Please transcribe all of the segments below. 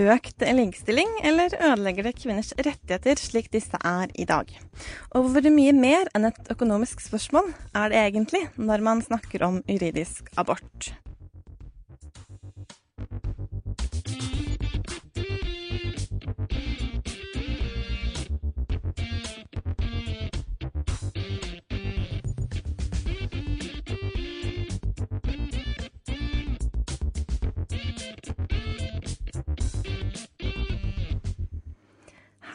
Økt likestilling, eller ødelegger det kvinners rettigheter slik disse er i dag? Og hvor mye mer enn et økonomisk spørsmål er det egentlig når man snakker om juridisk abort?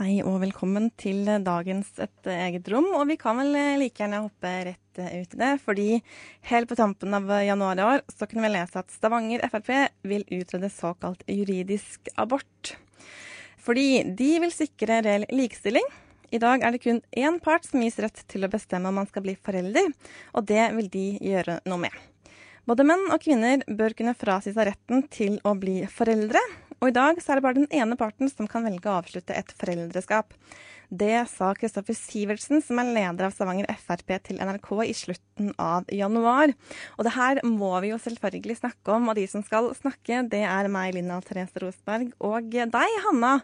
Hei og velkommen til dagens Et eget rom. Og vi kan vel like gjerne hoppe rett ut i det, fordi helt på tampen av januar i år så kunne vi lese at Stavanger Frp vil utrede såkalt juridisk abort. Fordi de vil sikre reell likestilling. I dag er det kun én part som gis rett til å bestemme om man skal bli forelder, og det vil de gjøre noe med. Både menn og kvinner bør kunne frasi seg retten til å bli foreldre, og i dag så er det bare den ene parten som kan velge å avslutte et foreldreskap. Det sa Kristoffer Sivertsen, som er leder av Stavanger Frp til NRK i slutten av januar. Og det her må vi jo selvfølgelig snakke om, og de som skal snakke, det er meg, Linda Therese Rosberg, og deg, Hanna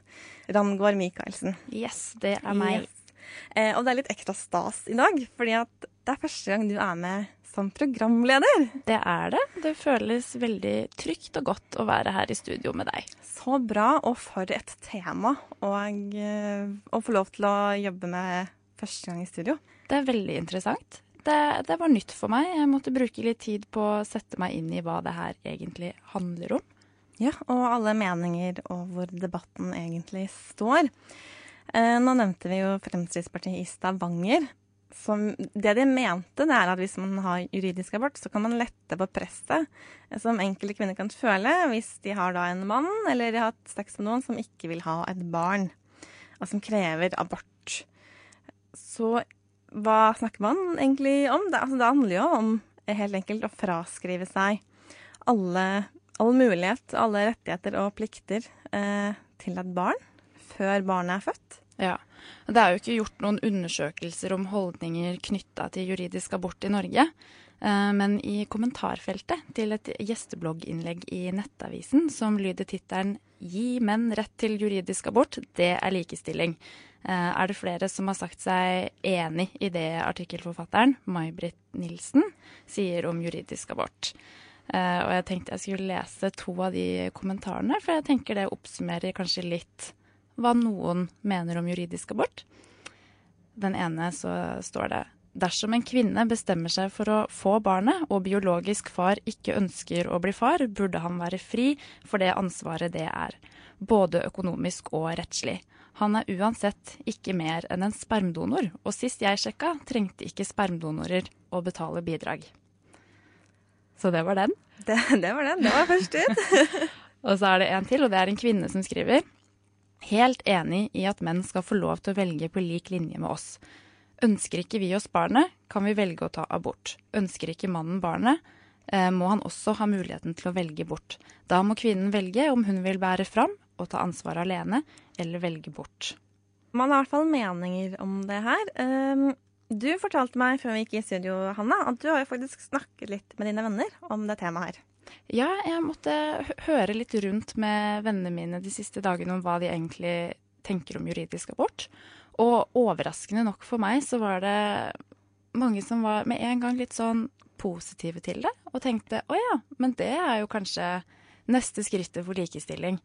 Rangård Michaelsen. Yes, det er meg. Yes. Eh, og det er litt ekstra stas i dag, fordi at det er første gang du er med som programleder. Det er det. Det føles veldig trygt og godt å være her i studio med deg. Så bra, og for et tema og, eh, å få lov til å jobbe med første gang i studio. Det er veldig interessant. Det, det var nytt for meg. Jeg måtte bruke litt tid på å sette meg inn i hva det her egentlig handler om. Ja, og alle meninger og hvor debatten egentlig står. Eh, nå nevnte vi jo Fremskrittspartiet i Stavanger. Som, det de mente, det er at hvis man har juridisk abort, så kan man lette på presset som enkelte kvinner kan føle hvis de har da en mann eller de har hatt sex med noen som ikke vil ha et barn, og som krever abort. Så hva snakker man egentlig om? Det, altså, det handler jo om helt enkelt å fraskrive seg alle, all mulighet, alle rettigheter og plikter eh, til et barn før barnet er født. Ja. Det er jo ikke gjort noen undersøkelser om holdninger knytta til juridisk abort i Norge. Eh, Men i kommentarfeltet til et gjesteblogginnlegg i Nettavisen som lyder tittelen 'Gi menn rett til juridisk abort, det er likestilling', eh, er det flere som har sagt seg enig i det artikkelforfatteren, May-Britt Nilsen, sier om juridisk abort. Eh, Og jeg tenkte jeg skulle lese to av de kommentarene, for jeg tenker det oppsummerer kanskje litt hva noen mener om juridisk abort. Den ene så står det Dersom en kvinne bestemmer seg for å få barnet, og biologisk far ikke ønsker å bli far, burde han være fri for det ansvaret det er, både økonomisk og rettslig. Han er uansett ikke mer enn en spermdonor, og sist jeg sjekka, trengte ikke spermdonorer å betale bidrag. Så det var den. Det, det var den. Det var først ut. Og så er det en til, og det er en kvinne som skriver. Helt enig i at menn skal få lov til å velge på lik linje med oss. Ønsker ikke vi oss barnet, kan vi velge å ta abort. Ønsker ikke mannen barnet, eh, må han også ha muligheten til å velge bort. Da må kvinnen velge om hun vil bære fram og ta ansvaret alene, eller velge bort. Man har i hvert fall meninger om det her. Um, du fortalte meg før vi gikk i studio, Hanna, at du har jo faktisk snakket litt med dine venner om det temaet her. Ja, jeg måtte høre litt rundt med vennene mine de siste dagene om hva de egentlig tenker om juridisk abort. Og overraskende nok for meg så var det mange som var med en gang litt sånn positive til det, og tenkte å ja, men det er jo kanskje neste skrittet for likestilling.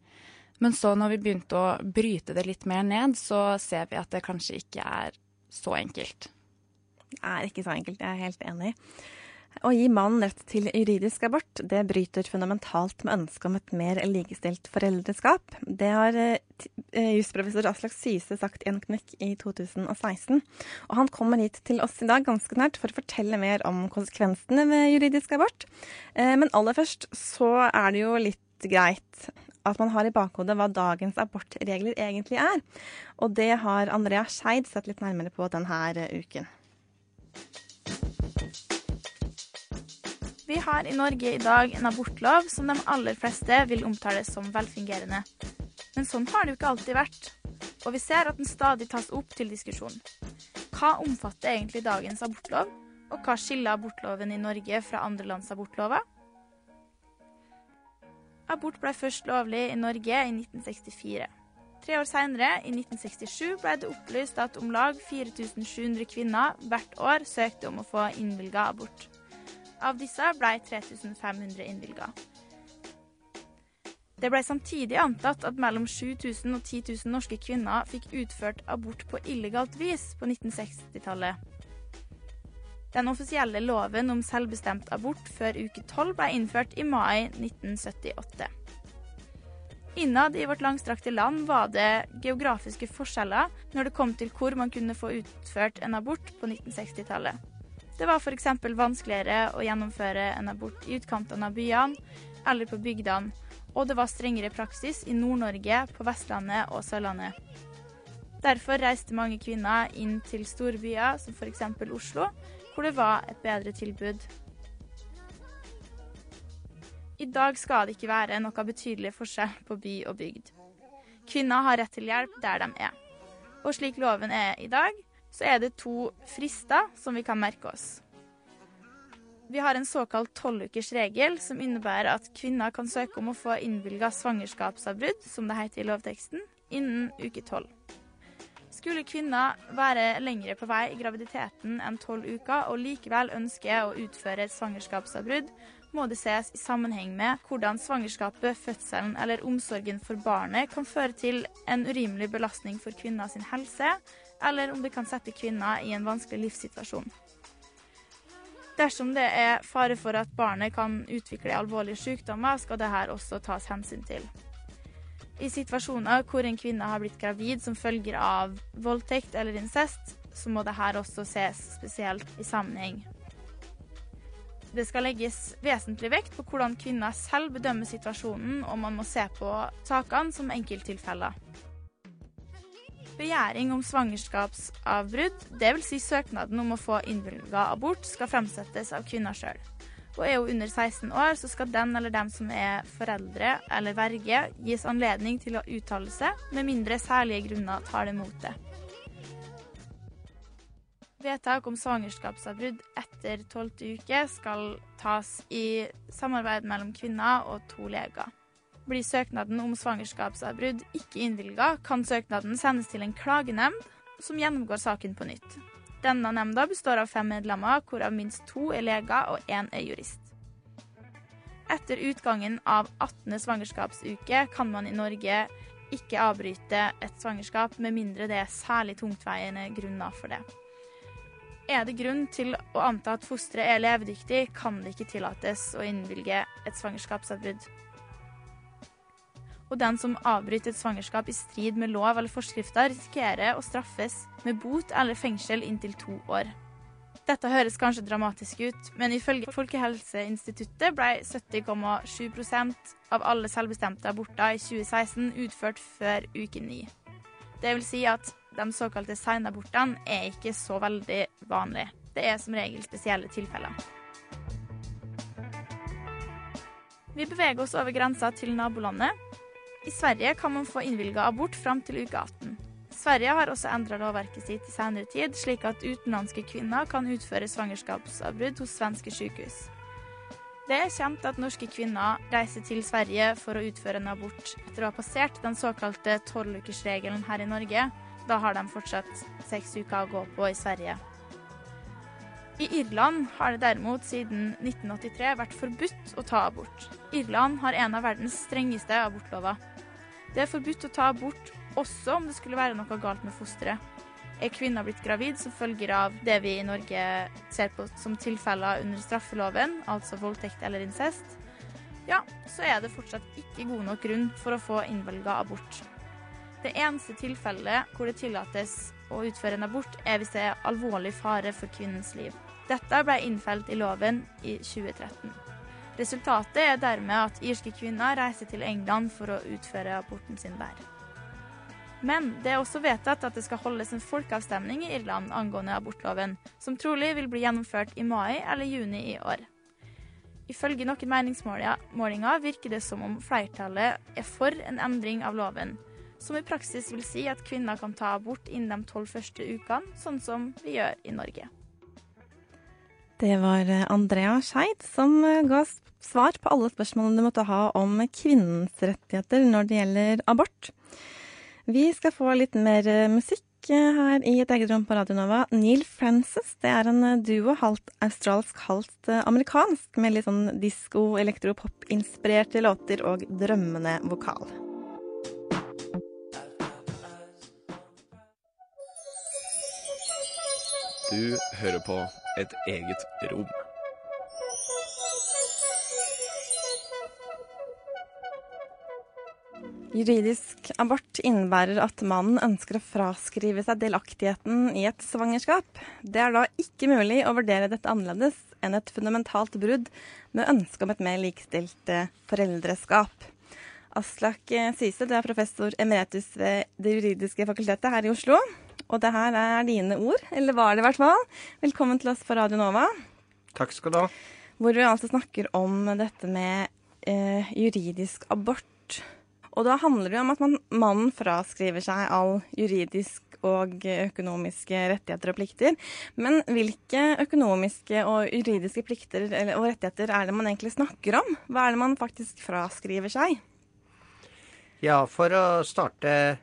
Men så når vi begynte å bryte det litt mer ned, så ser vi at det kanskje ikke er så enkelt. Det er ikke så enkelt, jeg er helt enig. Å gi mannen rett til juridisk abort, det bryter fundamentalt med ønsket om et mer likestilt foreldreskap. Det har eh, eh, jusprofessor Aslak Syse sagt i en knekk i 2016. Og han kommer hit til oss i dag ganske nært for å fortelle mer om konsekvensene ved juridisk abort. Eh, Men aller først så er det jo litt greit at man har i bakhodet hva dagens abortregler egentlig er. Og det har Andrea Skeid sett litt nærmere på denne uken. Vi har i Norge i dag en abortlov som de aller fleste vil omtale som velfungerende. Men sånn har det jo ikke alltid vært. Og vi ser at den stadig tas opp til diskusjon. Hva omfatter egentlig dagens abortlov, og hva skiller abortloven i Norge fra andre lands abortlover? Abort ble først lovlig i Norge i 1964. Tre år senere, i 1967, ble det opplyst at om lag 4700 kvinner hvert år søkte om å få innvilga abort. Av disse ble 3500 innvilga. Det ble samtidig antatt at mellom 7000 og 10 000 norske kvinner fikk utført abort på illegalt vis på 1960-tallet. Den offisielle loven om selvbestemt abort før uke 12 ble innført i mai 1978. Innad i vårt langstrakte land var det geografiske forskjeller når det kom til hvor man kunne få utført en abort på 1960-tallet. Det var f.eks. vanskeligere å gjennomføre en abort i utkantene av byene eller på bygdene, og det var strengere praksis i Nord-Norge, på Vestlandet og Sørlandet. Derfor reiste mange kvinner inn til store byer, som f.eks. Oslo, hvor det var et bedre tilbud. I dag skal det ikke være noe betydelig forskjell på by og bygd. Kvinner har rett til hjelp der de er. Og slik loven er i dag, så er det to frister som vi kan merke oss. Vi har en såkalt tolvukersregel, som innebærer at kvinner kan søke om å få innvilga svangerskapsavbrudd, som det heter i lovteksten, innen uke tolv. Skulle kvinner være lengre på vei i graviditeten enn tolv uker og likevel ønske å utføre et svangerskapsavbrudd, må det ses i sammenheng med hvordan svangerskapet, fødselen eller omsorgen for barnet kan føre til en urimelig belastning for kvinner helse, eller om det kan sette kvinner i en vanskelig livssituasjon. Dersom det er fare for at barnet kan utvikle alvorlige sykdommer, skal dette også tas hensyn til. I situasjoner hvor en kvinne har blitt gravid som følger av voldtekt eller incest, så må dette også ses spesielt i sammenheng. Det skal legges vesentlig vekt på hvordan kvinner selv bedømmer situasjonen, og man må se på sakene som enkelttilfeller. Begjæring om svangerskapsavbrudd, dvs. Si søknaden om å få innvilga abort, skal fremsettes av kvinna sjøl. Og er hun under 16 år, så skal den eller dem som er foreldre eller verge, gis anledning til å uttale seg, med mindre særlige grunner tar det mot det. Vedtak om svangerskapsavbrudd etter tolvte uke skal tas i samarbeid mellom kvinner og to leger. Blir søknaden om svangerskapsavbrudd ikke innvilga, kan søknaden sendes til en klagenemnd som gjennomgår saken på nytt. Denne nemnda består av fem medlemmer, hvorav minst to er leger og én er jurist. Etter utgangen av 18. svangerskapsuke kan man i Norge ikke avbryte et svangerskap med mindre det er særlig tungtveiende grunner for det. Er det grunn til å anta at fosteret er levedyktig, kan det ikke tillates å innvilge et svangerskapsavbrudd og den som avbryter et svangerskap i strid med lov eller forskrifter, risikerer å straffes med bot eller fengsel inntil to år. Dette høres kanskje dramatisk ut, men ifølge Folkehelseinstituttet ble 70,7% av alle selvbestemte aborter i 2016 utført før uke ni. Det vil si at de såkalte seinabortene er ikke så veldig vanlige. Det er som regel spesielle tilfeller. Vi beveger oss over grensa til nabolandet, i Sverige kan man få innvilga abort fram til uke 18. Sverige har også endra lovverket sitt i senere tid, slik at utenlandske kvinner kan utføre svangerskapsavbrudd hos svenske sykehus. Det er kjent at norske kvinner reiser til Sverige for å utføre en abort etter å ha passert den såkalte tolvukersregelen her i Norge. Da har de fortsatt seks uker å gå på i Sverige. I Irland har det derimot siden 1983 vært forbudt å ta abort. Irland har en av verdens strengeste abortlover. Det er forbudt å ta abort også om det skulle være noe galt med fosteret. Er kvinna blitt gravid som følger av det vi i Norge ser på som tilfeller under straffeloven, altså voldtekt eller incest, ja, så er det fortsatt ikke god nok grunn for å få innvelga abort. Det eneste tilfellet hvor det tillates å utføre en abort, er hvis det er alvorlig fare for kvinnens liv. Dette ble innfelt i loven i 2013. Resultatet er dermed at irske kvinner reiser til England for å utføre aborten sin der. Men det er også vedtatt at det skal holdes en folkeavstemning i Irland angående abortloven, som trolig vil bli gjennomført i mai eller juni i år. Ifølge noen meningsmålinger virker det som om flertallet er for en endring av loven, som i praksis vil si at kvinner kan ta abort innen de tolv første ukene, sånn som vi gjør i Norge. Det var eh, Andrea Skeid som eh, ga svar på alle spørsmålene du måtte ha om kvinnens rettigheter når det gjelder abort. Vi skal få litt mer eh, musikk her i et eget rom på Radio Nova. Neil Francis det er en duo, halvt australsk, halvt amerikansk, med litt sånn disko, elektropop-inspirerte låter og drømmende vokal. Du hører på et eget rom. Juridisk abort innebærer at mannen ønsker å fraskrive seg delaktigheten i et svangerskap. Det er da ikke mulig å vurdere dette annerledes enn et fundamentalt brudd med ønske om et mer likestilt eh, foreldreskap. Aslak eh, Syse, du er professor emeritus ved Det juridiske fakultetet her i Oslo. Og det her er dine ord, eller var det i hvert fall. Velkommen til oss på Radio Nova. Takk skal du ha. Hvor vi altså snakker om dette med eh, juridisk abort. Og da handler det om at man, mannen fraskriver seg all juridisk og økonomiske rettigheter og plikter. Men hvilke økonomiske og juridiske plikter eller, og rettigheter er det man egentlig snakker om? Hva er det man faktisk fraskriver seg? Ja, for å starte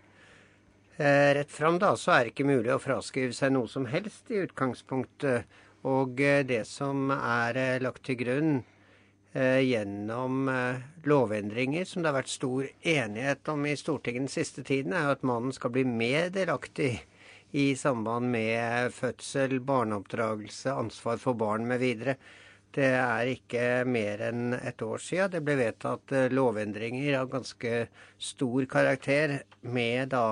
rett fram, da, så er det ikke mulig å fraskrive seg noe som helst i utgangspunktet. Og eh, det som er eh, lagt til grunn gjennom lovendringer som det har vært stor enighet om i Stortinget den siste tiden, er jo at mannen skal bli mer delaktig i samband med fødsel, barneoppdragelse, ansvar for barn mv. Det er ikke mer enn et år siden det ble vedtatt lovendringer av ganske stor karakter med da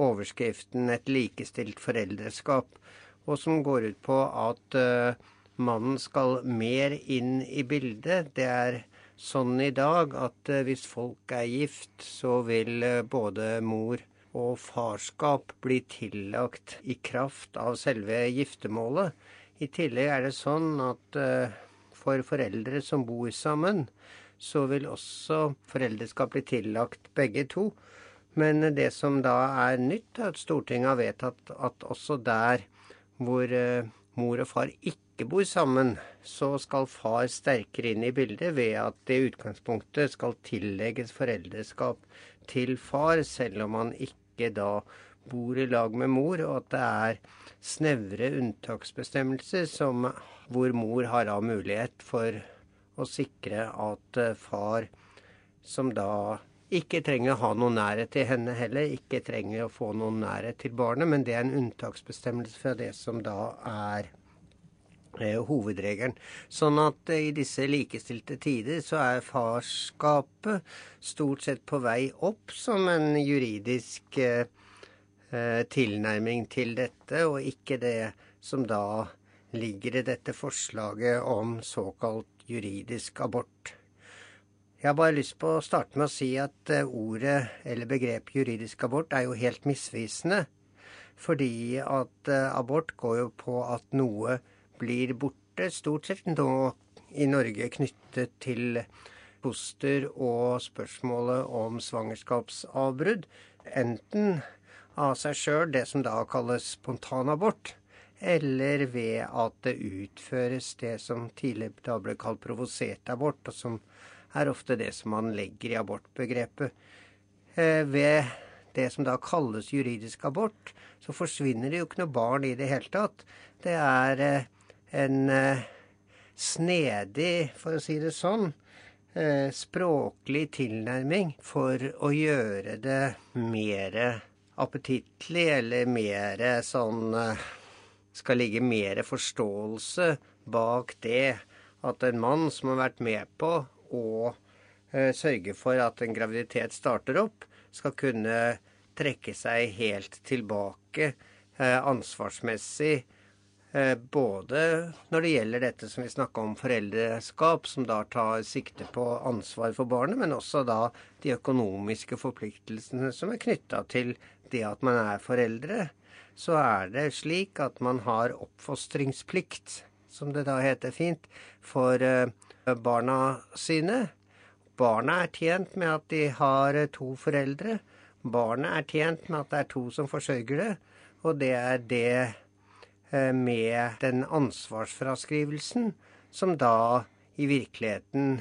overskriften 'Et likestilt foreldreskap', og som går ut på at uh, mannen skal mer inn i bildet. Det er sånn i dag at uh, hvis folk er gift, så vil uh, både mor og farskap bli tillagt i kraft av selve giftermålet. I tillegg er det sånn at for foreldre som bor sammen, så vil også foreldreskap bli tillagt begge to. Men det som da er nytt, er at Stortinget har vedtatt at også der hvor eh, mor og far ikke bor sammen, så skal far sterkere inn i bildet ved at det i utgangspunktet skal tillegges foreldreskap til far, selv om han ikke da bor i lag med mor, og at det er snevre unntaksbestemmelser som, hvor mor har da mulighet for å sikre at eh, far, som da ikke trenger å ha noen nærhet til henne heller, ikke trenger å få noen nærhet til barnet, men det er en unntaksbestemmelse fra det som da er eh, hovedregelen. Sånn at eh, i disse likestilte tider så er farskapet stort sett på vei opp som en juridisk eh, eh tilnærming til dette, og ikke det som da ligger i dette forslaget om såkalt juridisk abort. Jeg har bare lyst på å starte med å si at eh, ordet eller begrepet juridisk abort er jo helt misvisende. Fordi at eh, abort går jo på at noe blir borte, stort sett nå i Norge knyttet til foster og spørsmålet om svangerskapsavbrudd. Enten av seg sjøl, det som da kalles spontanabort, eller ved at det utføres det som tidligere da ble kalt provosert abort, og som er ofte det som man legger i abortbegrepet. Eh, ved det som da kalles juridisk abort, så forsvinner det jo ikke noe barn i det hele tatt. Det er eh, en eh, snedig, for å si det sånn, språklig tilnærming for å gjøre det mer appetittlig, eller mer sånn Skal ligge mer forståelse bak det at en mann som har vært med på og eh, sørge for at en graviditet starter opp, skal kunne trekke seg helt tilbake eh, ansvarsmessig Eh, både når det gjelder dette som vi snakka om foreldreskap, som da tar sikte på ansvar for barnet, men også da de økonomiske forpliktelsene som er knytta til det at man er foreldre, så er det slik at man har oppfostringsplikt, som det da heter fint, for eh, barna sine. Barna er tjent med at de har to foreldre. Barnet er tjent med at det er to som forsørger det, og det er det Eh, med den ansvarsfraskrivelsen som da i virkeligheten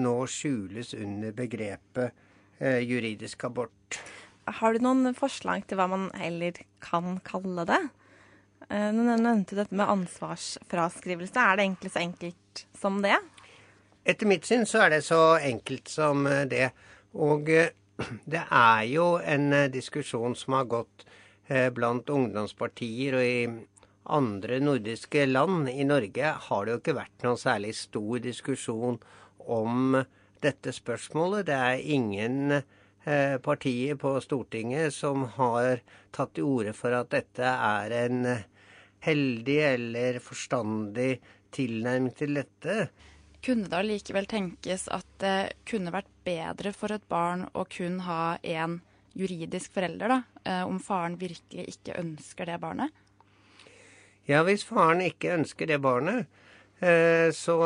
nå skjules under begrepet eh, juridisk abort. Har du noen forslag til hva man heller kan kalle det? Eh, nå nevnte du dette med ansvarsfraskrivelse. Er det egentlig så enkelt som det? Etter mitt syn så er det så enkelt som det. Og det er jo en diskusjon som har gått blant ungdomspartier og i andre nordiske land. I Norge har det jo ikke vært noen særlig stor diskusjon om dette spørsmålet. Det er ingen eh, partier på Stortinget som har tatt til orde for at dette er en heldig eller forstandig tilnærming til dette. Kunne det allikevel tenkes at det kunne vært bedre for et barn å kun ha én juridisk forelder, da, eh, om faren virkelig ikke ønsker det barnet? Ja, hvis faren ikke ønsker det barnet, eh, så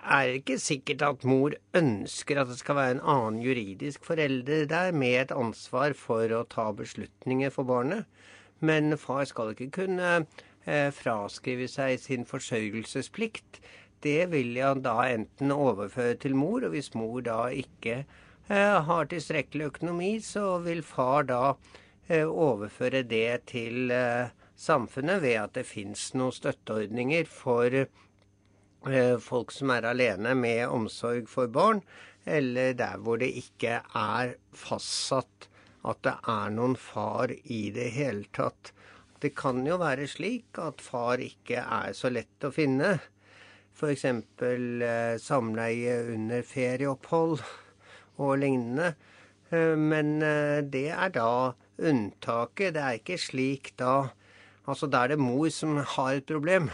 er det ikke sikkert at mor ønsker at det skal være en annen juridisk forelder der med et ansvar for å ta beslutninger for barnet. Men far skal ikke kunne eh, fraskrive seg sin forsørgelsesplikt. Det vil jeg da enten overføre til mor, og hvis mor da ikke eh, har tilstrekkelig økonomi, så vil far da overføre det til samfunnet ved at det fins noen støtteordninger for eh, folk som er alene med omsorg for barn, eller der hvor det ikke er fastsatt at det er noen far i det hele tatt. Det kan jo være slik at far ikke er så lett å finne. F.eks. Eh, samleie under ferieopphold og lignende. Eh, men eh, det er da unntaket. Det er ikke slik da Altså da er det mor som har et problem.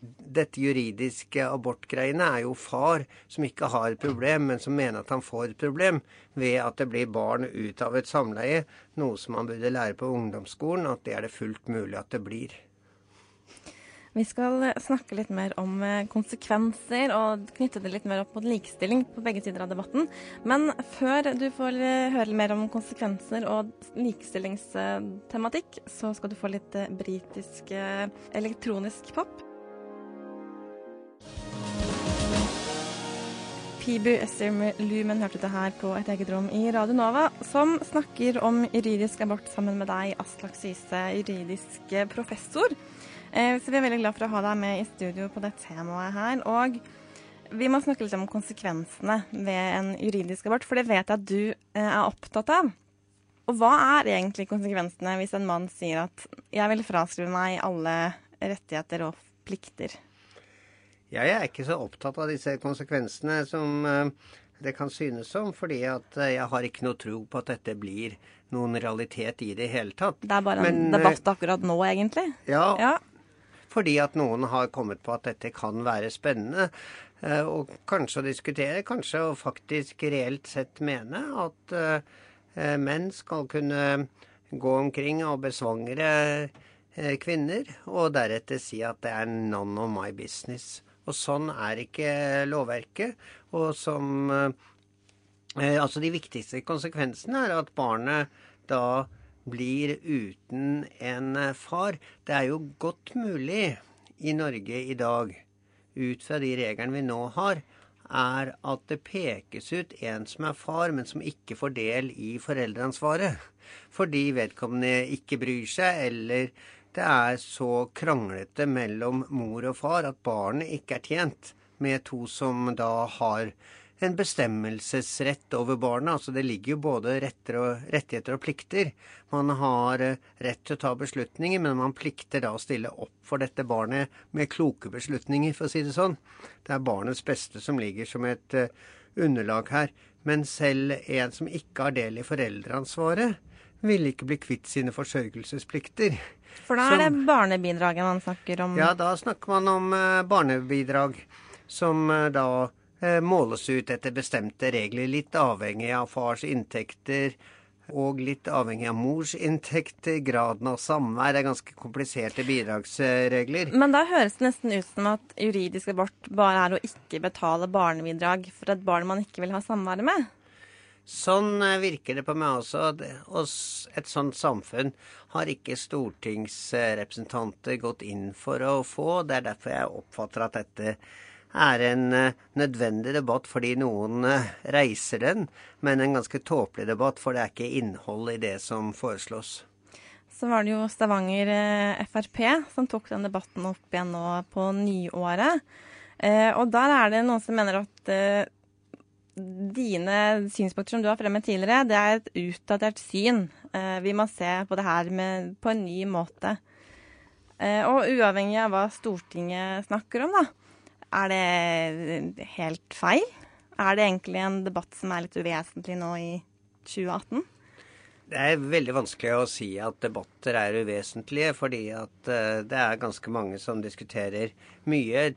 Dette juridiske abortgreiene er jo far som ikke har et problem, men som mener at han får et problem ved at det blir barn ut av et samleie, noe som han burde lære på ungdomsskolen, at det er det fullt mulig at det blir. Vi skal snakke litt mer om eh, konsekvenser og knytte det litt mer opp mot likestilling på begge sider av debatten. Men før du får eh, høre mer om konsekvenser og likestillingstematikk, så skal du få litt eh, britisk elektronisk pop. Pibu Essim Lumen hørte det her på et eget rom i Radio Nova, som snakker om juridisk abort sammen med deg, Aslak Syse, juridisk professor. Eh, så vi er veldig glad for å ha deg med i studio på det temaet her. Og vi må snakke litt om konsekvensene ved en juridisk abort, for det vet jeg at du eh, er opptatt av. Og hva er egentlig konsekvensene hvis en mann sier at jeg vil fraskrive meg alle rettigheter og plikter? Jeg er ikke så opptatt av disse konsekvensene som eh, det kan synes som, fordi at jeg har ikke noe tro på at dette blir noen realitet i det hele tatt. Det er bare en Men, debatt akkurat nå, egentlig? Ja, ja, fordi at noen har kommet på at dette kan være spennende. Eh, og kanskje å diskutere, kanskje å faktisk reelt sett mene at eh, menn skal kunne gå omkring og besvangre eh, kvinner, og deretter si at det er none of my business. Og sånn er ikke lovverket. Og som Altså, de viktigste konsekvensene er at barnet da blir uten en far. Det er jo godt mulig i Norge i dag, ut fra de reglene vi nå har, er at det pekes ut en som er far, men som ikke får del i foreldreansvaret. Fordi vedkommende ikke bryr seg, eller det er så kranglete mellom mor og far at barnet ikke er tjent med to som da har en bestemmelsesrett over barna. Altså det ligger jo både og, rettigheter og plikter. Man har eh, rett til å ta beslutninger, men man plikter da å stille opp for dette barnet med kloke beslutninger, for å si det sånn. Det er barnets beste som ligger som et uh, underlag her. Men selv en som ikke har del i foreldreansvaret, ville ikke bli kvitt sine forsørgelsesplikter. For da er det barnebidraget man snakker om. Ja, da snakker man om eh, barnebidrag som eh, da eh, måles ut etter bestemte regler, litt avhengig av fars inntekter og litt avhengig av mors inntekter, graden av samvær. Det er ganske kompliserte bidragsregler. Men da høres det nesten ut som at juridisk abort bare er å ikke betale barnebidrag for et barn man ikke vil ha samvær med. Sånn eh, virker det på meg også. Og et sånt samfunn har ikke stortingsrepresentanter gått inn for å få. Det er derfor jeg oppfatter at dette er en eh, nødvendig debatt fordi noen eh, reiser den, men en ganske tåpelig debatt, for det er ikke innhold i det som foreslås. Så var det jo Stavanger eh, Frp som tok den debatten opp igjen nå på nyåret. Og der er det noen som mener at dine synspunkter som du har fremmet tidligere, det er et utdatert syn. Vi må se på det her med, på en ny måte. Og uavhengig av hva Stortinget snakker om, da, er det helt feil? Er det egentlig en debatt som er litt uvesentlig nå i 2018? Det er veldig vanskelig å si at debatter er uvesentlige, fordi at eh, det er ganske mange som diskuterer mye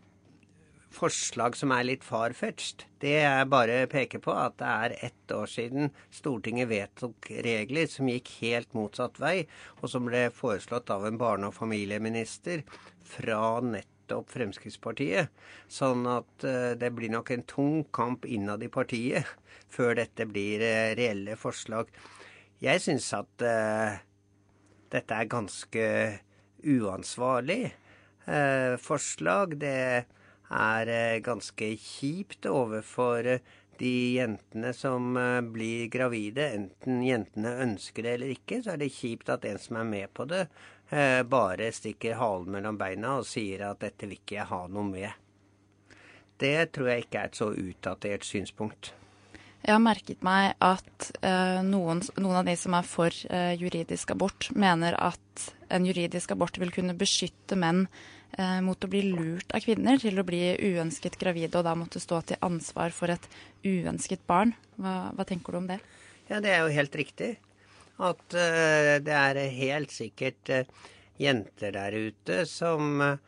forslag som er litt far-fetched. Det jeg bare peker på, at det er ett år siden Stortinget vedtok regler som gikk helt motsatt vei, og som ble foreslått av en barne- og familieminister fra nettopp Fremskrittspartiet. Sånn at eh, det blir nok en tung kamp innad i partiet før dette blir eh, reelle forslag. Jeg syns at eh, dette er ganske uansvarlig forslag. Det er ganske kjipt overfor de jentene som blir gravide. Enten jentene ønsker det eller ikke, så er det kjipt at en som er med på det, eh, bare stikker halen mellom beina og sier at dette vil ikke jeg ha noe med. Det tror jeg ikke er et så utdatert synspunkt. Jeg har merket meg at eh, noen, noen av de som er for eh, juridisk abort, mener at en juridisk abort vil kunne beskytte menn eh, mot å bli lurt av kvinner til å bli uønsket gravide og da måtte stå til ansvar for et uønsket barn. Hva, hva tenker du om det? Ja, det er jo helt riktig. At eh, det er helt sikkert eh, jenter der ute som eh,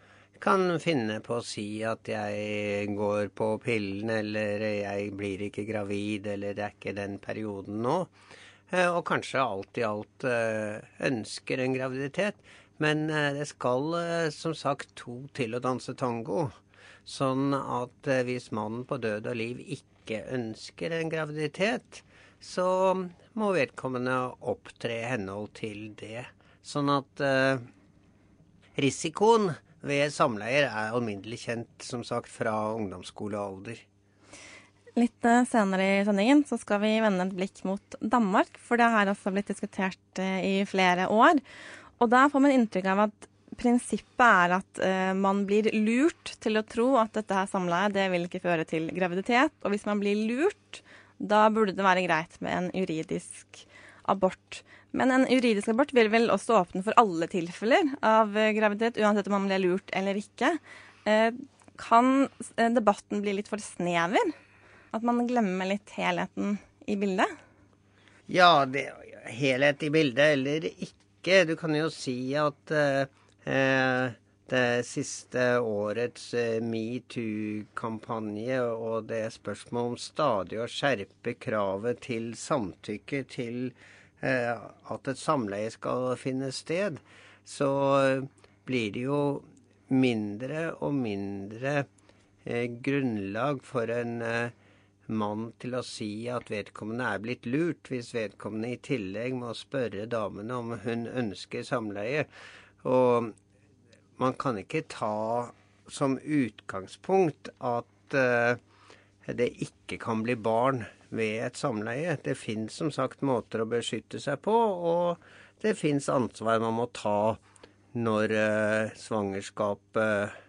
kan finne på å si at jeg går på pillen, eller jeg blir ikke gravid, eller det er ikke den perioden nå. Og kanskje alt i alt ønsker en graviditet. Men det skal som sagt to til å danse tango. Sånn at hvis mannen på død og liv ikke ønsker en graviditet, så må vedkommende opptre i henhold til det. Sånn at eh, risikoen ved samleier er alminnelig kjent, som sagt, fra ungdomsskolealder. Litt eh, senere i sendingen så skal vi vende et blikk mot Danmark, for det har også blitt diskutert eh, i flere år. Og da får man inntrykk av at prinsippet er at eh, man blir lurt til å tro at dette her samleiet det vil ikke føre til graviditet. Og hvis man blir lurt, da burde det være greit med en juridisk abort. Men en juridisk abort vil vel også åpne for alle tilfeller av eh, graviditet, uansett om man blir lurt eller ikke. Eh, kan eh, debatten bli litt for snever? At man glemmer litt helheten i bildet? Ja, det, helhet i bildet eller ikke. Du kan jo si at eh, det siste årets eh, metoo-kampanje og det spørsmålet om stadig å skjerpe kravet til samtykke til eh, at et samleie skal finne sted, så blir det jo mindre og mindre eh, grunnlag for en eh, mann til å si at vedkommende er blitt lurt, hvis vedkommende i tillegg må spørre damene om hun ønsker samleie. Og man kan ikke ta som utgangspunkt at uh, det ikke kan bli barn ved et samleie. Det fins som sagt måter å beskytte seg på, og det fins ansvar man må ta når uh, svangerskapet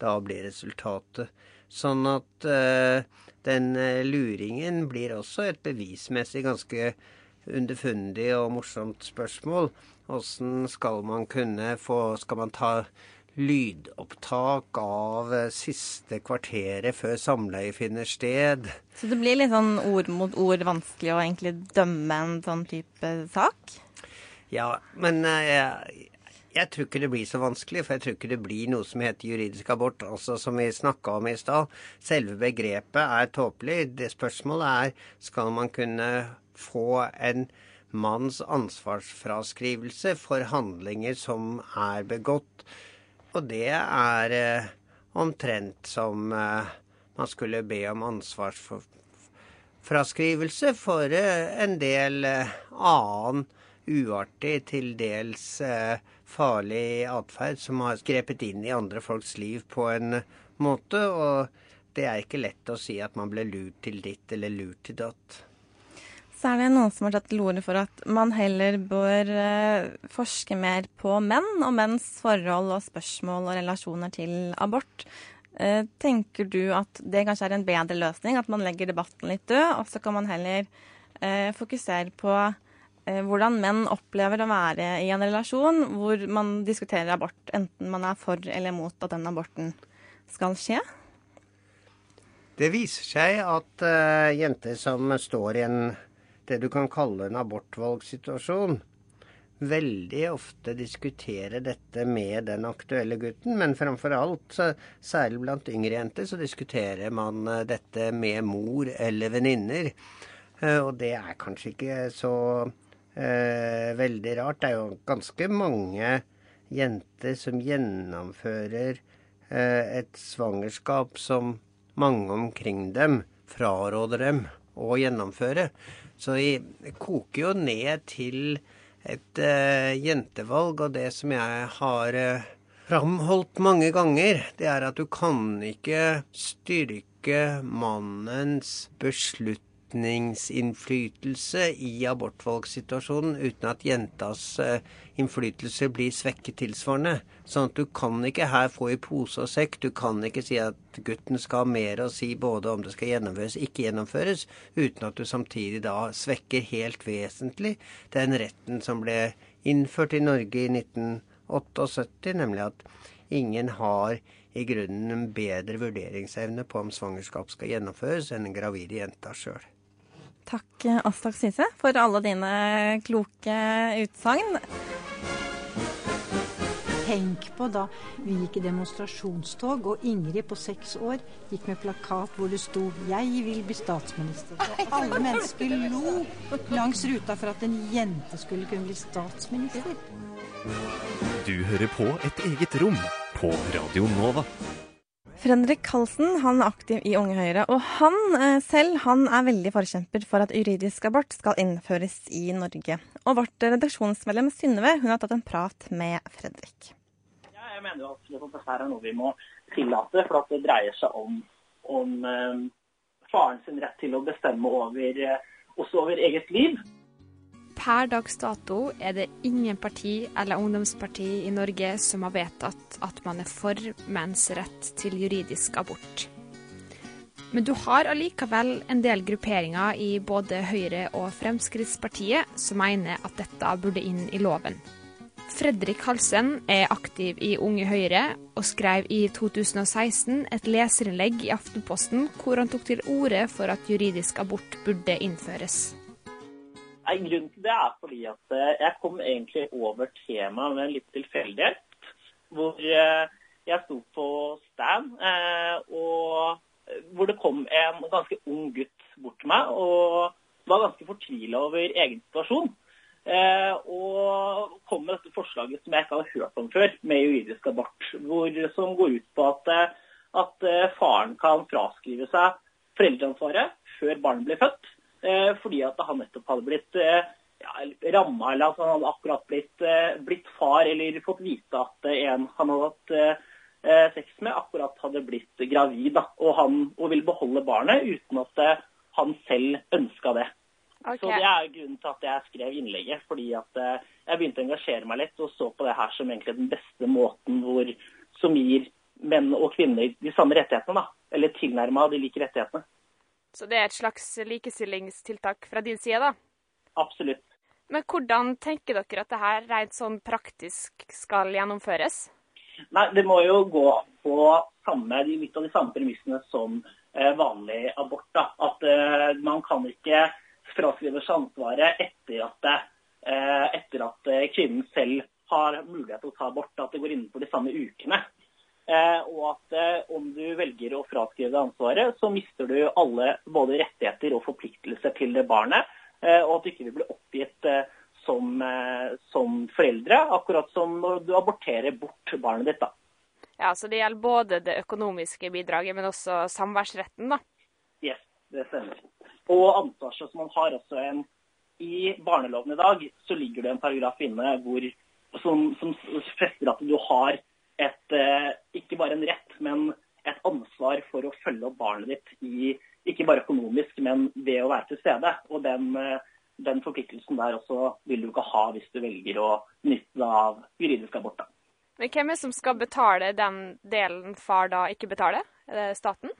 da blir resultatet. Sånn at eh, den luringen blir også et bevismessig ganske underfundig og morsomt spørsmål. Åssen skal man kunne få Skal man ta lydopptak av eh, siste kvarteret før samleie finner sted? Så det blir litt sånn ord mot ord vanskelig å egentlig dømme en sånn type sak? Ja, men eh, jeg, jeg tror ikke det blir så vanskelig, for jeg tror ikke det blir noe som heter juridisk abort. Altså Som vi snakka om i stad, selve begrepet er tåpelig. Det spørsmålet er skal man kunne få en manns ansvarsfraskrivelse for handlinger som er begått. Og det er eh, omtrent som eh, man skulle be om ansvarsfraskrivelse for eh, en del eh, annen uartig, til dels eh, farlig atferd som har grepet inn i andre folks liv på en måte. Og det er ikke lett å si at man ble lurt til ditt eller lurt til datt. Så er det noen som har tatt til orde for at man heller bør eh, forske mer på menn og menns forhold og spørsmål og relasjoner til abort. Eh, tenker du at det kanskje er en bedre løsning, at man legger debatten litt død, og så kan man heller eh, fokusere på hvordan menn opplever å være i en relasjon hvor man diskuterer abort, enten man er for eller mot at den aborten skal skje? Det viser seg at uh, jenter som står i en det du kan kalle en abortvalgsituasjon, veldig ofte diskuterer dette med den aktuelle gutten. Men framfor alt, særlig blant yngre jenter, så diskuterer man eh, dette med mor eller venninner. Eh, og det er kanskje ikke så eh, veldig rart. Det er jo ganske mange jenter som gjennomfører eh, et svangerskap som mange omkring dem fraråder dem å gjennomføre. Så det koker jo ned til et uh, jentevalg, og det som jeg har uh, framholdt mange ganger, det er at du kan ikke styrke mannens beslutt beslutningsinnflytelse i abortvalgssituasjonen uten at jentas eh, innflytelse blir svekket tilsvarende. Sånn at du kan ikke her få i pose og sekk. Du kan ikke si at gutten skal ha mer å si både om det skal gjennomføres og ikke gjennomføres, uten at du samtidig da svekker helt vesentlig den retten som ble innført i Norge i 1978, nemlig at ingen har i grunnen en bedre vurderingsevne på om svangerskap skal gjennomføres enn en gravide jenta sjøl. Takk, Astak Sise, for alle dine kloke utsagn. Tenk på da vi gikk i demonstrasjonstog, og Ingrid på seks år gikk med plakat hvor det sto 'Jeg vil bli statsminister'. Og alle mennesker lo langs ruta for at en jente skulle kunne bli statsminister. Du hører på et eget rom på Radio Nova. Fredrik Halsen han er aktiv i Unge Høyre, og han eh, selv han er veldig forkjemper for at juridisk abort skal innføres i Norge. Og vårt redaksjonsmedlem Synnøve hun har tatt en prat med Fredrik. Ja, jeg mener jo at dette er noe vi må tillate, for at det dreier seg om, om eh, faren sin rett til å bestemme over, eh, også over eget liv. Per dags dato er det ingen parti eller ungdomsparti i Norge som har vedtatt at man er for menns rett til juridisk abort. Men du har allikevel en del grupperinger i både Høyre og Fremskrittspartiet som mener at dette burde inn i loven. Fredrik Halsen er aktiv i Unge Høyre, og skrev i 2016 et leserinnlegg i Aftenposten hvor han tok til orde for at juridisk abort burde innføres. Grunnen til det er fordi at eh, jeg kom egentlig over temaet med litt tilfeldighet. Hvor eh, jeg sto på stand, eh, og hvor det kom en ganske ung gutt bort til meg og var ganske fortvila over egen situasjon. Og kom med dette forslaget som jeg ikke hadde hørt om før, med juridisk abort. Hvor, som går ut på at, at faren kan fraskrive seg foreldreansvaret før barnet blir født fordi at han nettopp hadde blitt eh, ja, ramma, eller at han hadde akkurat blitt, eh, blitt, far, eller fått vite at en han hadde hatt sex med, akkurat hadde blitt gravid. Da, og han og ville beholde barnet uten at han selv ønska det. Okay. Så Det er grunnen til at jeg skrev innlegget. fordi at Jeg begynte å engasjere meg litt og så på det her som egentlig den beste måten hvor, som gir menn og kvinner de samme rettighetene. da, Eller tilnærma de like rettighetene. Så det er et slags likestillingstiltak fra din side, da? Absolutt. Men hvordan tenker dere at det her rent sånn praktisk skal gjennomføres? Nei, Det må jo gå på samme, litt av de samme premissene som eh, vanlig abort. da. At uh, man kan ikke fraskrive seg ansvaret etter at uh, etter at kvinnen selv har mulighet til å ta abort, at det går innenfor de samme ukene. Eh, og at eh, om du velger å fraskrive deg ansvaret, så mister du alle både rettigheter og forpliktelser til det barnet, eh, og at du ikke vil bli oppgitt som, som foreldre, akkurat som når du aborterer bort barnet ditt. da. Ja, Så det gjelder både det økonomiske bidraget, men også samværsretten, da. Yes, det stemmer. Og ansvaret som man har også en I barneloven i dag så ligger det en paragraf inne hvor, som, som fester at du har et, eh, ikke bare en rett, men et ansvar for å følge opp barnet ditt i, ikke bare økonomisk, men ved å være til stede. Og den, eh, den forpliktelsen der også vil du ikke ha hvis du velger å benytte deg av juridisk abort. da. Men hvem er det som skal betale den delen far da ikke betaler? Er det staten?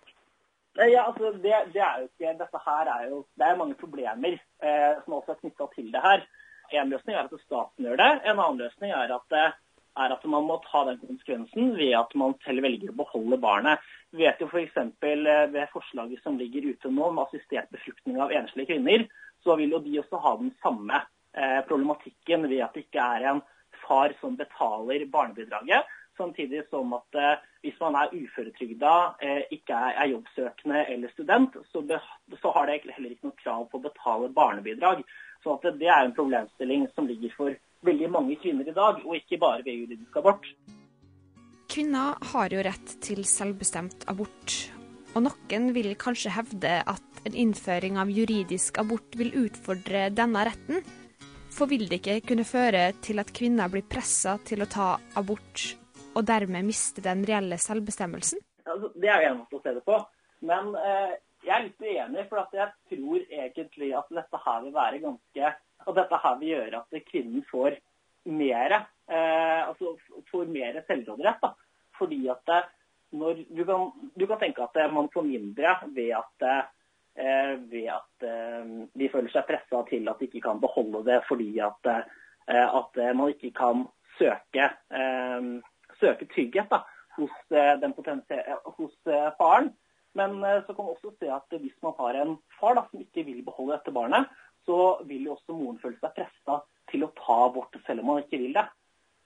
Eh, Ja, altså det, det er jo ikke, Dette her er jo Det er mange problemer eh, som også er knytta til det her. En løsning er at staten gjør det. En annen løsning er at, eh, er at man må ta den konsekvensen ved at man selv velger å beholde barnet. Vi vet jo f.eks. ved forslaget som ligger ute nå om assistert befruktning av enslige kvinner, så vil jo de også ha den samme eh, problematikken ved at det ikke er en far som betaler barnebidraget. Samtidig som at eh, hvis man er uføretrygda, eh, ikke er, jobbsøkende eller student, så, har det heller ikke noe krav på å betale barnebidrag. Så det er en problemstilling som ligger for veldig mange kvinner i dag, og ikke bare ved juridisk abort. Kvinner har jo rett til selvbestemt abort, og noen vil kanskje hevde at en innføring av juridisk abort vil utfordre denne retten. For vil det ikke kunne føre til at kvinner blir pressa til å ta abort, og dermed miste den reelle selvbestemmelsen? Altså, det er jo en måte å se det på. Men eh, jeg er litt uenig, for jeg tror egentlig at dette her vil være ganske At dette her vil gjøre at kvinnen får mer eh, altså får mer selvråderett. Fordi at når, du, kan, du kan tenke at eh, man får mindre ved at eh, ved at eh, de føler seg pressa til at de ikke kan beholde det fordi at, eh, at eh, man ikke kan søke, eh, søke trygghet da, hos, eh, eh, hos eh, faren. Men eh, så kan man også se at hvis man har en far da, som ikke vil beholde dette barnet, så vil jo også moren føle seg pressa til å ta abort selv om man ikke vil det.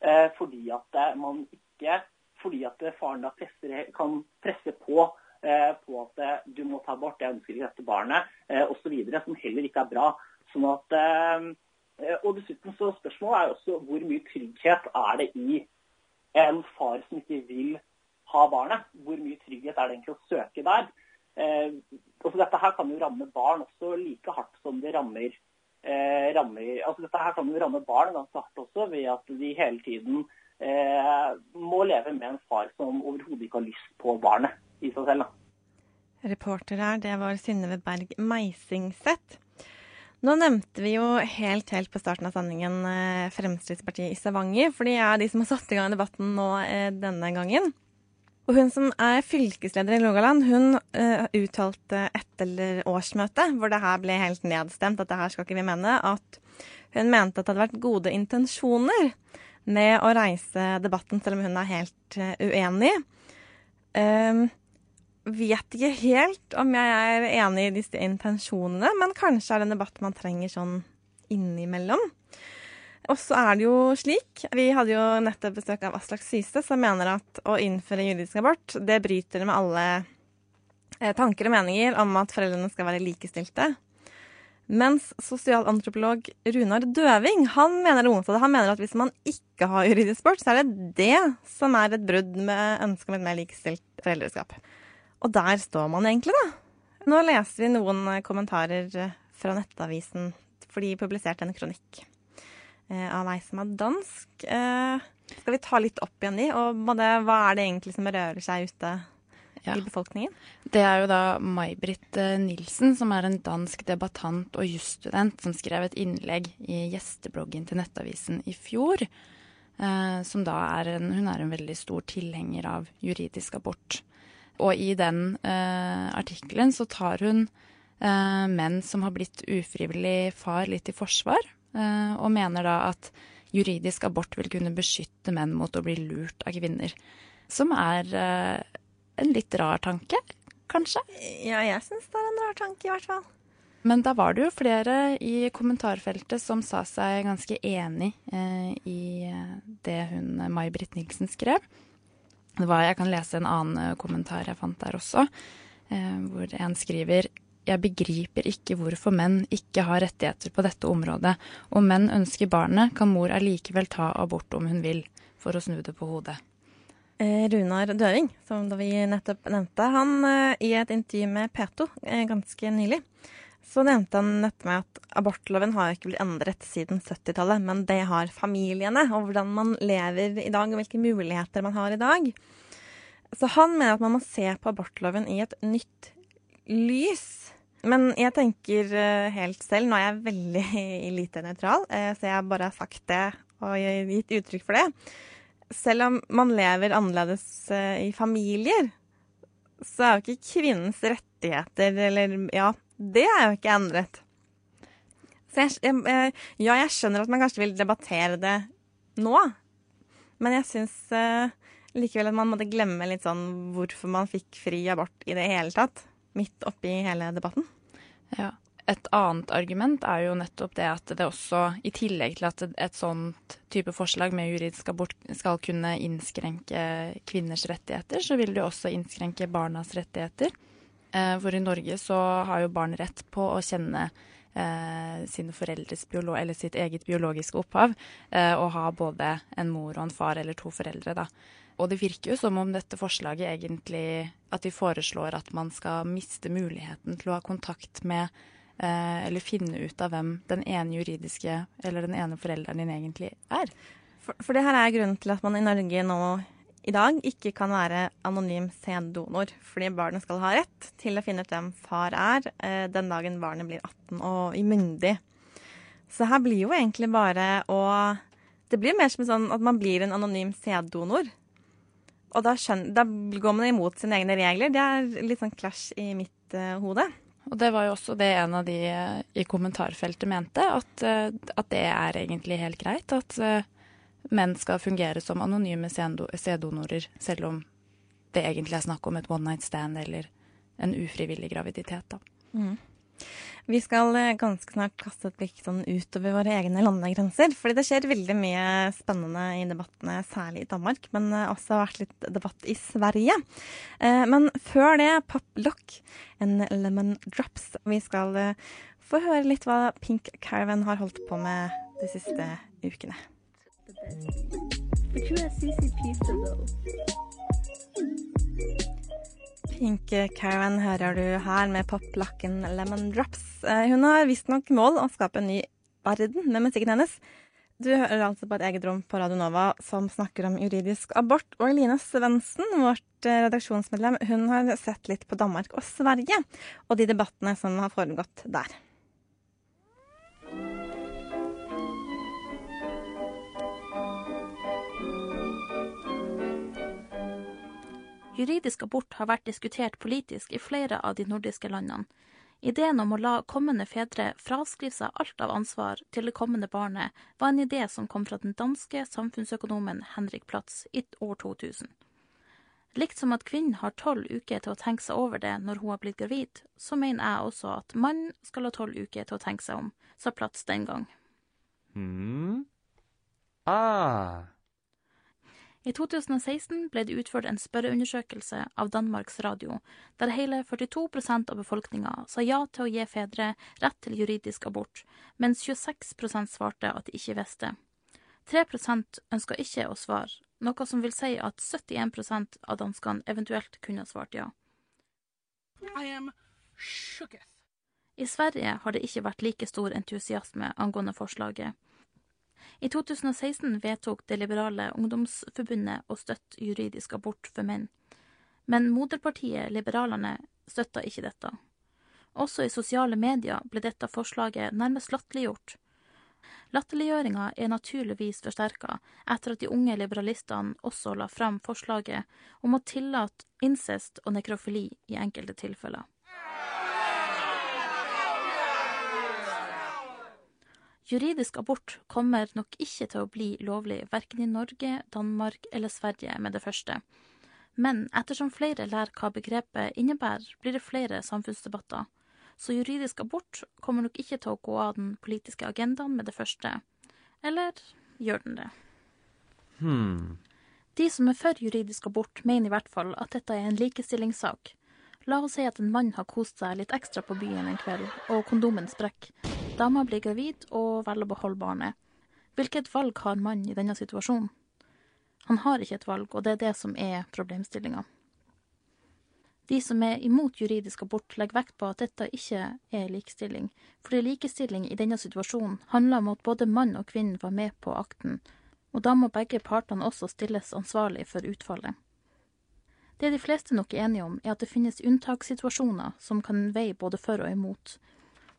Eh, fordi at eh, man ikke fordi at eh, faren da presser, kan presse på eh, på at eh, du må ta abort, jeg ønsker ikke dette barnet, eh, osv., som heller ikke er bra. Sånn at, og dessuten så Spørsmålet er jo også hvor mye trygghet er det i en far som ikke vil ha barnet? Hvor mye trygghet er det egentlig å søke der? Eh, altså dette her kan jo ramme barn også like hardt som det rammer eh, rammer, altså Dette her kan jo ramme barn ganske hardt også, ved at de hele tiden eh, må leve med en far som overhodet ikke har lyst på barnet i seg selv. da. Reporter her, det var Synnøve Berg Meisingseth. Nå nevnte vi jo helt helt på starten av sendingen Fremskrittspartiet i Stavanger, for de er de som har satt i gang debatten nå denne gangen. Og hun som er fylkesleder i Logaland, hun uh, uttalte etter årsmøtet, hvor det her ble helt nedstemt, at det her skal ikke vi mene, at hun mente at det hadde vært gode intensjoner med å reise debatten, selv om hun er helt uh, uenig. Um, vet ikke helt om jeg er enig i disse intensjonene, men kanskje er det en debatt man trenger sånn innimellom. Og så er det jo slik, vi hadde jo nettopp besøk av Aslak Syse, som mener at å innføre juridisk abort, det bryter med alle eh, tanker og meninger om at foreldrene skal være likestilte. Mens sosialantropolog Runar Døving han mener det motsatte. Han mener at hvis man ikke har juridisk abort, så er det det som er et brudd med ønsket om et mer likestilt foreldreskap. Og der står man egentlig, da. Nå leser vi noen kommentarer fra Nettavisen, for de publiserte en kronikk av ei som er dansk. Eh, skal vi ta litt opp igjen de, og hva er det egentlig som rører seg ute ja. i befolkningen? Det er jo da May-Britt Nilsen, som er en dansk debattant og jusstudent, som skrev et innlegg i gjestebloggen til Nettavisen i fjor. Eh, som da er en, hun er en veldig stor tilhenger av juridisk abort. Og i den eh, artikkelen så tar hun eh, menn som har blitt ufrivillig far, litt i forsvar. Og mener da at juridisk abort vil kunne beskytte menn mot å bli lurt av kvinner. Som er en litt rar tanke, kanskje? Ja, jeg syns det er en rar tanke, i hvert fall. Men da var det jo flere i kommentarfeltet som sa seg ganske enig eh, i eh, det hun May-Britt Nilsen skrev. Det var, jeg kan lese en annen eh, kommentar jeg fant der også, eh, hvor en skriver jeg begriper ikke hvorfor menn ikke har rettigheter på dette området. Om menn ønsker barnet, kan mor allikevel ta abort om hun vil, for å snu det på hodet. Eh, Runar Døving, som vi nettopp nevnte, han eh, i et intervju med P2 eh, ganske nylig, så nevnte han dette med at abortloven har ikke blitt endret siden 70-tallet, men det har familiene, og hvordan man lever i dag, og hvilke muligheter man har i dag. Så han mener at man må se på abortloven i et nytt lys. Men jeg tenker eh, helt selv, nå er jeg veldig lite nøytral, eh, så jeg bare har sagt det og gitt uttrykk for det. Selv om man lever annerledes eh, i familier, så er jo ikke kvinnens rettigheter eller Ja, det er jo ikke endret. Så jeg, ja, jeg skjønner at man kanskje vil debattere det nå, men jeg syns likevel at man måtte glemme litt sånn hvorfor man fikk fri abort i det hele tatt. Midt oppi hele debatten. Ja. Et annet argument er jo nettopp det at det også, i tillegg til at et sånt type forslag med juridisk abort skal kunne innskrenke kvinners rettigheter, så vil det jo også innskrenke barnas rettigheter. Eh, for i Norge så har jo barn rett på å kjenne eh, sine foreldres biolo eller sitt eget biologiske opphav, eh, og ha både en mor og en far eller to foreldre, da. Og det virker jo som om dette forslaget egentlig At de foreslår at man skal miste muligheten til å ha kontakt med eh, eller finne ut av hvem den ene juridiske eller den ene forelderen din egentlig er. For, for det her er grunnen til at man i Norge nå i dag ikke kan være anonym sæddonor, fordi barnet skal ha rett til å finne ut hvem far er eh, den dagen barnet blir 18 og myndig. Så her blir jo egentlig bare å Det blir mer som sånn at man blir en anonym sæddonor. Og da, skjønner, da, går man imot sine egne regler. Det er litt sånn clash i mitt uh, hode. Og det var jo også det en av de uh, i kommentarfeltet mente, at, uh, at, det er egentlig helt greit. At menn skal fungere som anonyme sæddonorer, selv om det egentlig er snakk om et one night stand eller en ufrivillig graviditet. Da. Mm. Vi skal eh, ganske snart kaste et blikk sånn utover våre egne landegrenser. fordi det skjer veldig mye spennende i debattene, særlig i Danmark, men eh, også har vært litt debatt i Sverige. Eh, men før det, Pop Lock, and Lemon Drops. Vi skal få høre litt hva Pink Caravan har holdt på med de siste ukene. But you are CCP for though. Pink Caravan hører du her med poplakken Lemon Drops. Eh, hun har visstnok mål å skape en ny verden med musikken hennes. Du hører altså på et eget rom på Radio Nova som snakker om juridisk abort. Og Eline Svendsen, vårt eh, redaksjonsmedlem, hun har sett litt på Danmark og Sverige og de debattene som har foregått der. Juridisk abort har vært diskutert politisk i flere av de nordiske landene. Ideen om å la kommende fedre fraskrive seg alt av ansvar til det kommende barnet, var en idé som kom fra den danske samfunnsøkonomen Henrik Platz i år 2000. Likt som at kvinnen har tolv uker til å tenke seg over det når hun har blitt gravid, så mener jeg også at mannen skal ha tolv uker til å tenke seg om, sa Platz den gang. Mm. Ah. I 2016 ble det utført en spørreundersøkelse av Danmarks Radio, der hele 42% av befolkninga sa ja til å gi fedre rett til juridisk abort, mens 26% svarte at de ikke visste. 3% ønska ikke å svare, noe som vil si at 71% av danskene eventuelt kunne svart ja. I Sverige har det ikke vært like stor entusiasme angående forslaget. I 2016 vedtok det liberale ungdomsforbundet å støtte juridisk abort for menn. Men moderpartiet Liberalerne støtta ikke dette. Også i sosiale medier ble dette forslaget nærmest latterliggjort. Latterliggjøringa er naturligvis forsterka etter at de unge liberalistene også la fram forslaget om å tillate incest og nekrofili i enkelte tilfeller. Juridisk abort kommer nok ikke til å bli lovlig verken i Norge, Danmark eller Sverige med det første. Men ettersom flere lærer hva begrepet innebærer, blir det flere samfunnsdebatter. så juridisk abort kommer nok ikke til å gå av den politiske agendaen med det første. Eller gjør den det? Hmm. De som er for juridisk abort, mener i hvert fall at dette er en likestillingssak. La oss si at en mann har kost seg litt ekstra på byen en kveld, og kondomen sprekker. Dama blir gravid og velger å beholde barnet. Hvilket valg har mannen i denne situasjonen? Han har ikke et valg, og det er det som er problemstillinga. De som er imot juridisk abort, legger vekt på at dette ikke er likestilling, fordi likestilling i denne situasjonen handler om at både mann og kvinne var med på akten, og da må begge partene også stilles ansvarlig for utfallet. Det de fleste nok er enige om, er at det finnes unntakssituasjoner som kan veie både for og imot,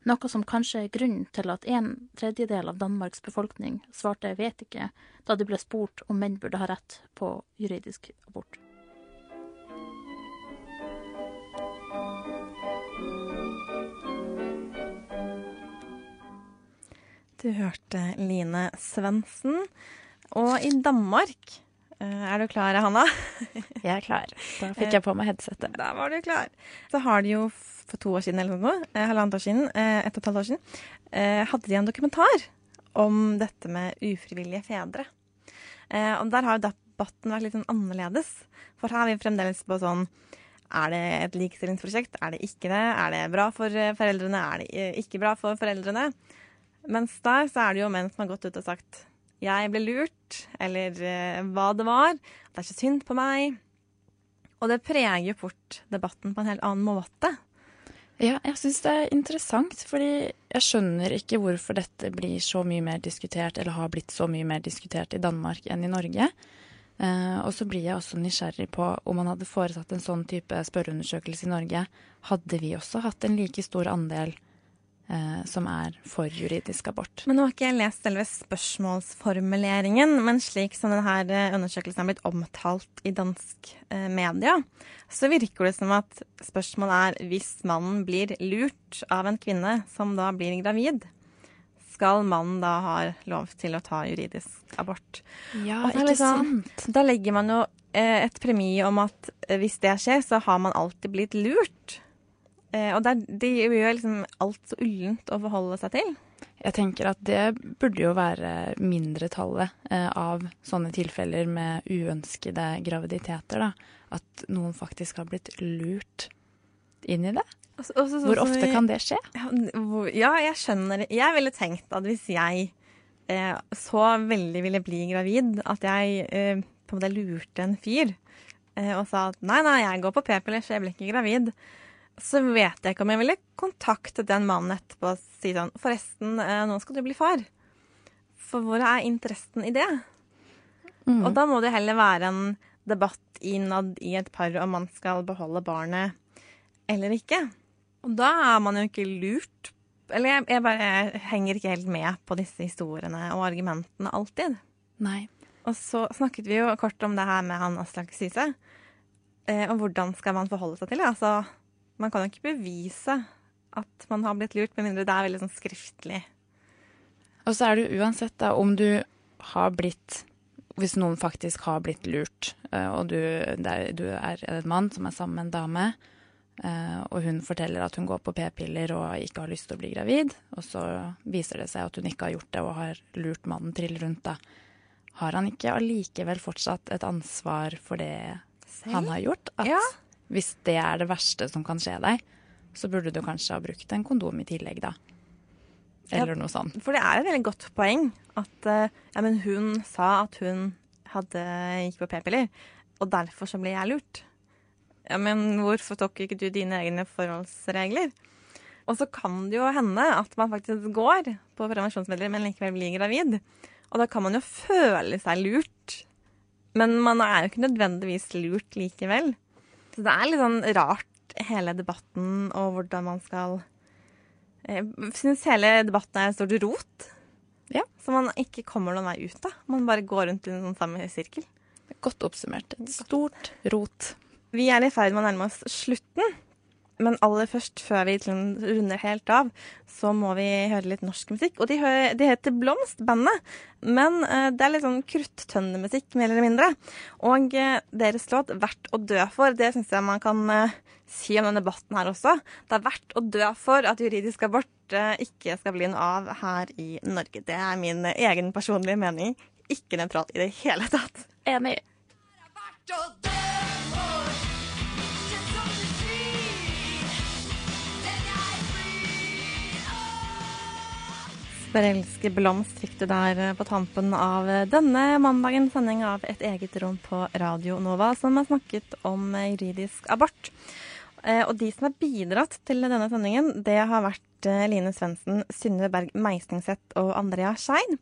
noe som kanskje er grunnen til at en tredjedel av Danmarks befolkning svarte vet ikke da de ble spurt om menn burde ha rett på juridisk abort. Du hørte Line Svendsen. Og i Danmark Er du klar, Hanna? Jeg er klar. Da fikk jeg på meg headsetet. Da var du klar. Så har de jo for to år siden, eller noe, eh, halvannet år siden, eh, ett og et halvt år siden, eh, hadde de en dokumentar om dette med ufrivillige fedre. Eh, og der har jo debatten vært litt sånn annerledes. For her er vi fremdeles på sånn Er det et likestillingsprosjekt? Er det ikke det? Er det bra for eh, foreldrene? Er det eh, ikke bra for foreldrene? Mens der så er det jo menn som har gått ut og sagt jeg ble lurt, eller eh, hva det var. Det er ikke synd på meg. Og det preger jo fort debatten på en helt annen måte. Ja, jeg syns det er interessant, fordi jeg skjønner ikke hvorfor dette blir så mye mer diskutert, eller har blitt så mye mer diskutert i Danmark enn i Norge. Eh, og så blir jeg også nysgjerrig på om man hadde foretatt en sånn type spørreundersøkelse i Norge, hadde vi også hatt en like stor andel som er for juridisk abort. Men nå har ikke jeg lest selve spørsmålsformuleringen, men slik som denne eh, undersøkelsen er blitt omtalt i dansk eh, media, så virker det som at spørsmålet er hvis mannen blir lurt av en kvinne som da blir gravid, skal mannen da ha lov til å ta juridisk abort? Ja, det ikke liksom- sant? Da legger man jo eh, et premie om at eh, hvis det skjer, så har man alltid blitt lurt. Eh, og det, det gjør liksom alt så ullent å forholde seg til. Jeg tenker at det burde jo være mindretallet eh, av sånne tilfeller med uønskede graviditeter. Da. At noen faktisk har blitt lurt inn i det. Også- også sånn Hvor ofte vi- kan det skje? Ja, jeg skjønner. Jeg ville tenkt at hvis jeg eh, så veldig ville bli gravid, at jeg eh, på en måte lurte en fyr eh, og sa at nei, nei, jeg går på p-piller, så jeg blir ikke gravid, så vet jeg ikke om jeg ville kontaktet den mannen etterpå og si sånn Forresten, eh, nå skal du bli far. For hvor er interessen i det? Og da må det heller være en debatt innad i et par om man skal beholde barnet eller ikke. Og da er man jo ikke lurt. Eller jeg, jeg bare henger ikke helt med på disse historiene og argumentene alltid. Nei. Og så snakket vi jo kort om det her med han Aslak Syse. Eh, og hvordan skal man forholde seg til det? Altså, man kan jo ikke bevise at man har blitt lurt, med mindre det er veldig sånn skriftlig. Og så er det uansett da om du har blitt Hvis noen faktisk har blitt lurt, eh, og du, er, du er en mann som er sammen med en dame, eh, og hun forteller at hun går på p-piller og ikke har lyst til å bli gravid, og så viser det seg at hun ikke har gjort det og har lurt mannen trill rundt, da. Har han ikke allikevel fortsatt et ansvar for det han har gjort? At Ja. Hvis det er det verste som kan skje deg, så burde du kanskje ha brukt en kondom i tillegg, da. Eller Ja, noe sånt. For det er et veldig godt poeng at eh, ja, men hun sa at hun hadde, gikk på p-piller, og derfor så ble jeg lurt. Ja, men hvorfor tok ikke du dine egne forholdsregler? Og så kan det jo hende at man faktisk går på prevensjonsmidler, men likevel blir gravid. Og da kan man jo føle seg lurt. Men man er jo ikke nødvendigvis lurt likevel. Så det er litt sånn rart, hele debatten og hvordan man skal Jeg syns hele debatten er et stort rot. Ja. Som man ikke kommer noen vei ut av. Man bare går rundt i en sånn samme sirkel. Godt oppsummert. Et stort rot. Vi er i ferd med å nærme oss slutten. Men aller først, før vi liksom runder helt av, så må vi høre litt norsk musikk. Og de, de heter Blomst, bandet. Men uh, det er litt sånn kruttønnemusikk, mer eller mindre. Og uh, deres låt 'Verdt å dø for', det syns jeg man kan uh, si om denne debatten her også. Det er verdt å dø for at juridisk abort ikke skal bli noe av her i Norge. Det er min egen personlige mening. Ikke nøytralt i det hele tatt. Enig. Sprelske blomst fikk du der eh, på tampen av eh, denne mandagens sending av Et eget rom på Radio Nova, som har snakket om eh, juridisk abort. Og de som har bidratt til denne sendingen, det har vært Line Svendsen, Synne Berg Meistingseth og Andrea Schein.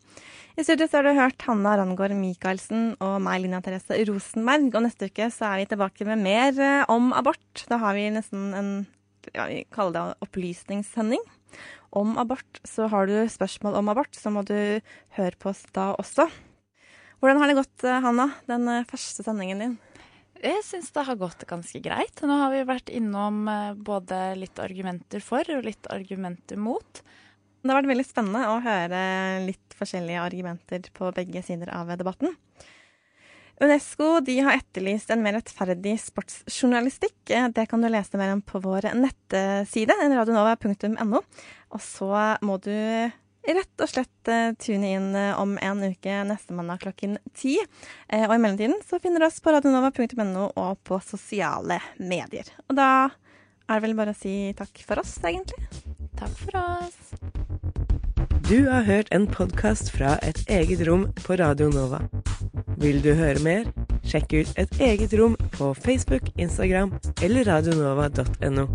I studio har du hørt Hanna Rangård Michaelsen og meg, Lina Therese Rosenberg. Og neste uke så er vi tilbake med mer om abort. Da har vi nesten en ja, vi kaller det opplysningssending om abort. Så har du spørsmål om abort, så må du høre på oss da også. Hvordan har det gått, eh, Hanna, den eh, første sendingen din? Jeg syns det har gått ganske greit. Nå har vi vært innom eh, både litt argumenter for og litt argumenter mot. Det har vært veldig spennende å høre litt forskjellige argumenter på begge sider av debatten. Unesco de har etterlyst en mer rettferdig sportsjournalistikk. Eh, Det kan du lese mer om på vår nettside, radionova.no. Og så må du rett og slett eh, tune inn eh, om en uke neste mandag klokken ti. Eh, Og i mellomtiden så finner du oss på radionova.no og på sosiale medier. Og da er det vel bare å si takk for oss, egentlig. Takk for oss. Du har hørt en podkast fra Et eget rom på Radio Nova. Vil du høre mer? Sjekk ut Et eget rom på Facebook, Instagram eller radionova.no.